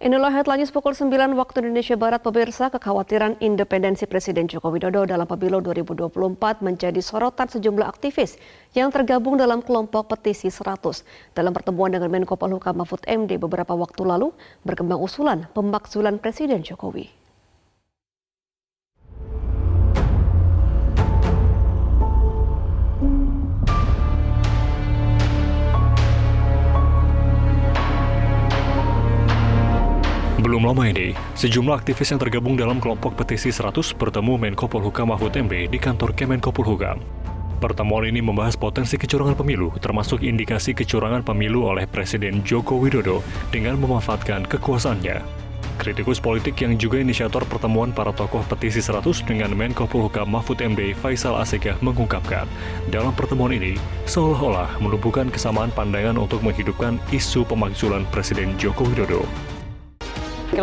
Inilah headline pukul 9 waktu Indonesia Barat pemirsa kekhawatiran independensi Presiden Joko Widodo dalam pemilu 2024 menjadi sorotan sejumlah aktivis yang tergabung dalam kelompok petisi 100. Dalam pertemuan dengan Menko Polhukam Mahfud MD beberapa waktu lalu berkembang usulan pemakzulan Presiden Jokowi. Belum lama ini, sejumlah aktivis yang tergabung dalam kelompok petisi 100 bertemu Menko Polhukam Mahfud MD di kantor Kemenko Polhukam. Pertemuan ini membahas potensi kecurangan pemilu, termasuk indikasi kecurangan pemilu oleh Presiden Joko Widodo dengan memanfaatkan kekuasaannya. Kritikus politik yang juga inisiator pertemuan para tokoh petisi 100 dengan Menko Polhukam Mahfud MD Faisal Asegah mengungkapkan, dalam pertemuan ini seolah-olah menumbuhkan kesamaan pandangan untuk menghidupkan isu pemakzulan Presiden Joko Widodo.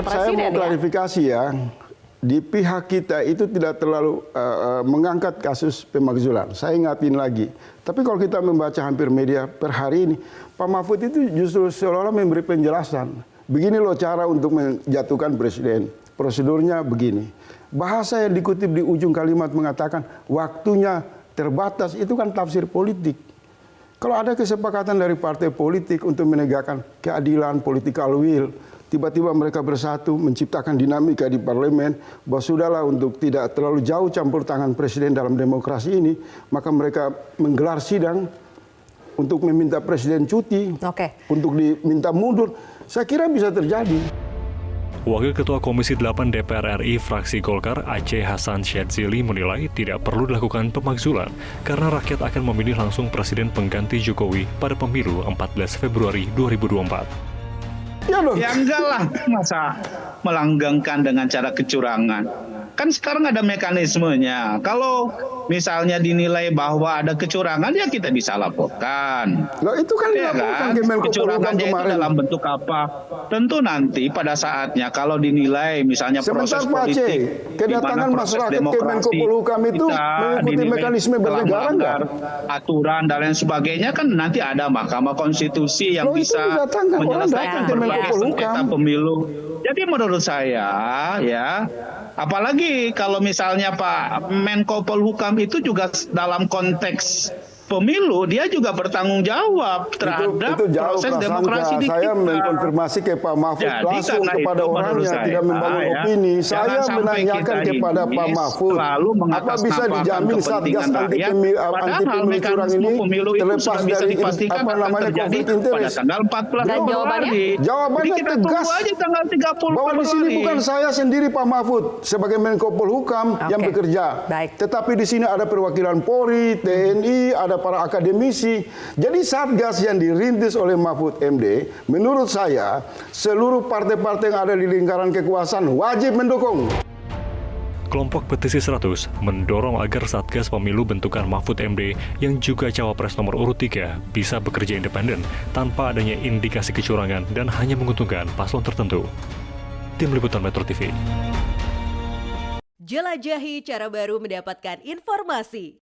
Saya mau ya? klarifikasi ya, di pihak kita itu tidak terlalu uh, uh, mengangkat kasus pemakzulan. Saya ingatin lagi. Tapi kalau kita membaca hampir media per hari ini, Pak Mahfud itu justru seolah-olah memberi penjelasan. Begini loh cara untuk menjatuhkan presiden. Prosedurnya begini. Bahasa yang dikutip di ujung kalimat mengatakan waktunya terbatas itu kan tafsir politik. Kalau ada kesepakatan dari partai politik untuk menegakkan keadilan, political will, tiba-tiba mereka bersatu menciptakan dinamika di parlemen bahwa sudahlah untuk tidak terlalu jauh campur tangan presiden dalam demokrasi ini, maka mereka menggelar sidang untuk meminta presiden cuti, okay. untuk diminta mundur. Saya kira bisa terjadi. Wakil Ketua Komisi 8 DPR RI fraksi Golkar Aceh Hasan Syadzili menilai tidak perlu dilakukan pemakzulan karena rakyat akan memilih langsung presiden pengganti Jokowi pada pemilu 14 Februari 2024. Ya, ya enggak lah, masa melanggengkan dengan cara kecurangan. Kan sekarang ada mekanismenya. Kalau misalnya dinilai bahwa ada kecurangan, ya kita bisa laporkan. Loh itu kan ya kan? Kecurangannya itu dalam bentuk apa? Tentu nanti pada saatnya kalau dinilai misalnya Sebentar, proses politik, kedatangan masyarakat Kemenko Polhukam itu mengikuti mekanisme bernegara enggak? Aturan dan lain sebagainya kan nanti ada Mahkamah Konstitusi yang Loh, bisa menyelesaikan berbagai sengketa pemilu. Jadi menurut saya ya Apalagi kalau misalnya Pak Menko Polhukam itu juga dalam konteks pemilu dia juga bertanggung jawab terhadap itu, itu jauh, proses prasangka. demokrasi di saya kita. mengkonfirmasi ke Pak Mahfud Jadi, langsung kepada orangnya saya, tidak membangun ya, opini saya menanyakan kepada Pak Mahfud apa bisa dijamin satgas anti pemilu anti pemilu curang ini terlepas dari apa namanya konflik interest pada tanggal 14 Dan jawabannya jawabannya kita tegas aja tanggal 30 bahwa di sini bukan saya sendiri Pak Mahfud sebagai Menko Polhukam okay. yang bekerja Baik. tetapi di sini ada perwakilan Polri TNI ada para akademisi. Jadi Satgas yang dirintis oleh Mahfud MD, menurut saya seluruh partai-partai yang ada di lingkaran kekuasaan wajib mendukung. Kelompok Petisi 100 mendorong agar Satgas Pemilu bentukan Mahfud MD yang juga cawapres nomor urut 3 bisa bekerja independen tanpa adanya indikasi kecurangan dan hanya menguntungkan paslon tertentu. Tim Liputan Metro TV. Jelajahi cara baru mendapatkan informasi.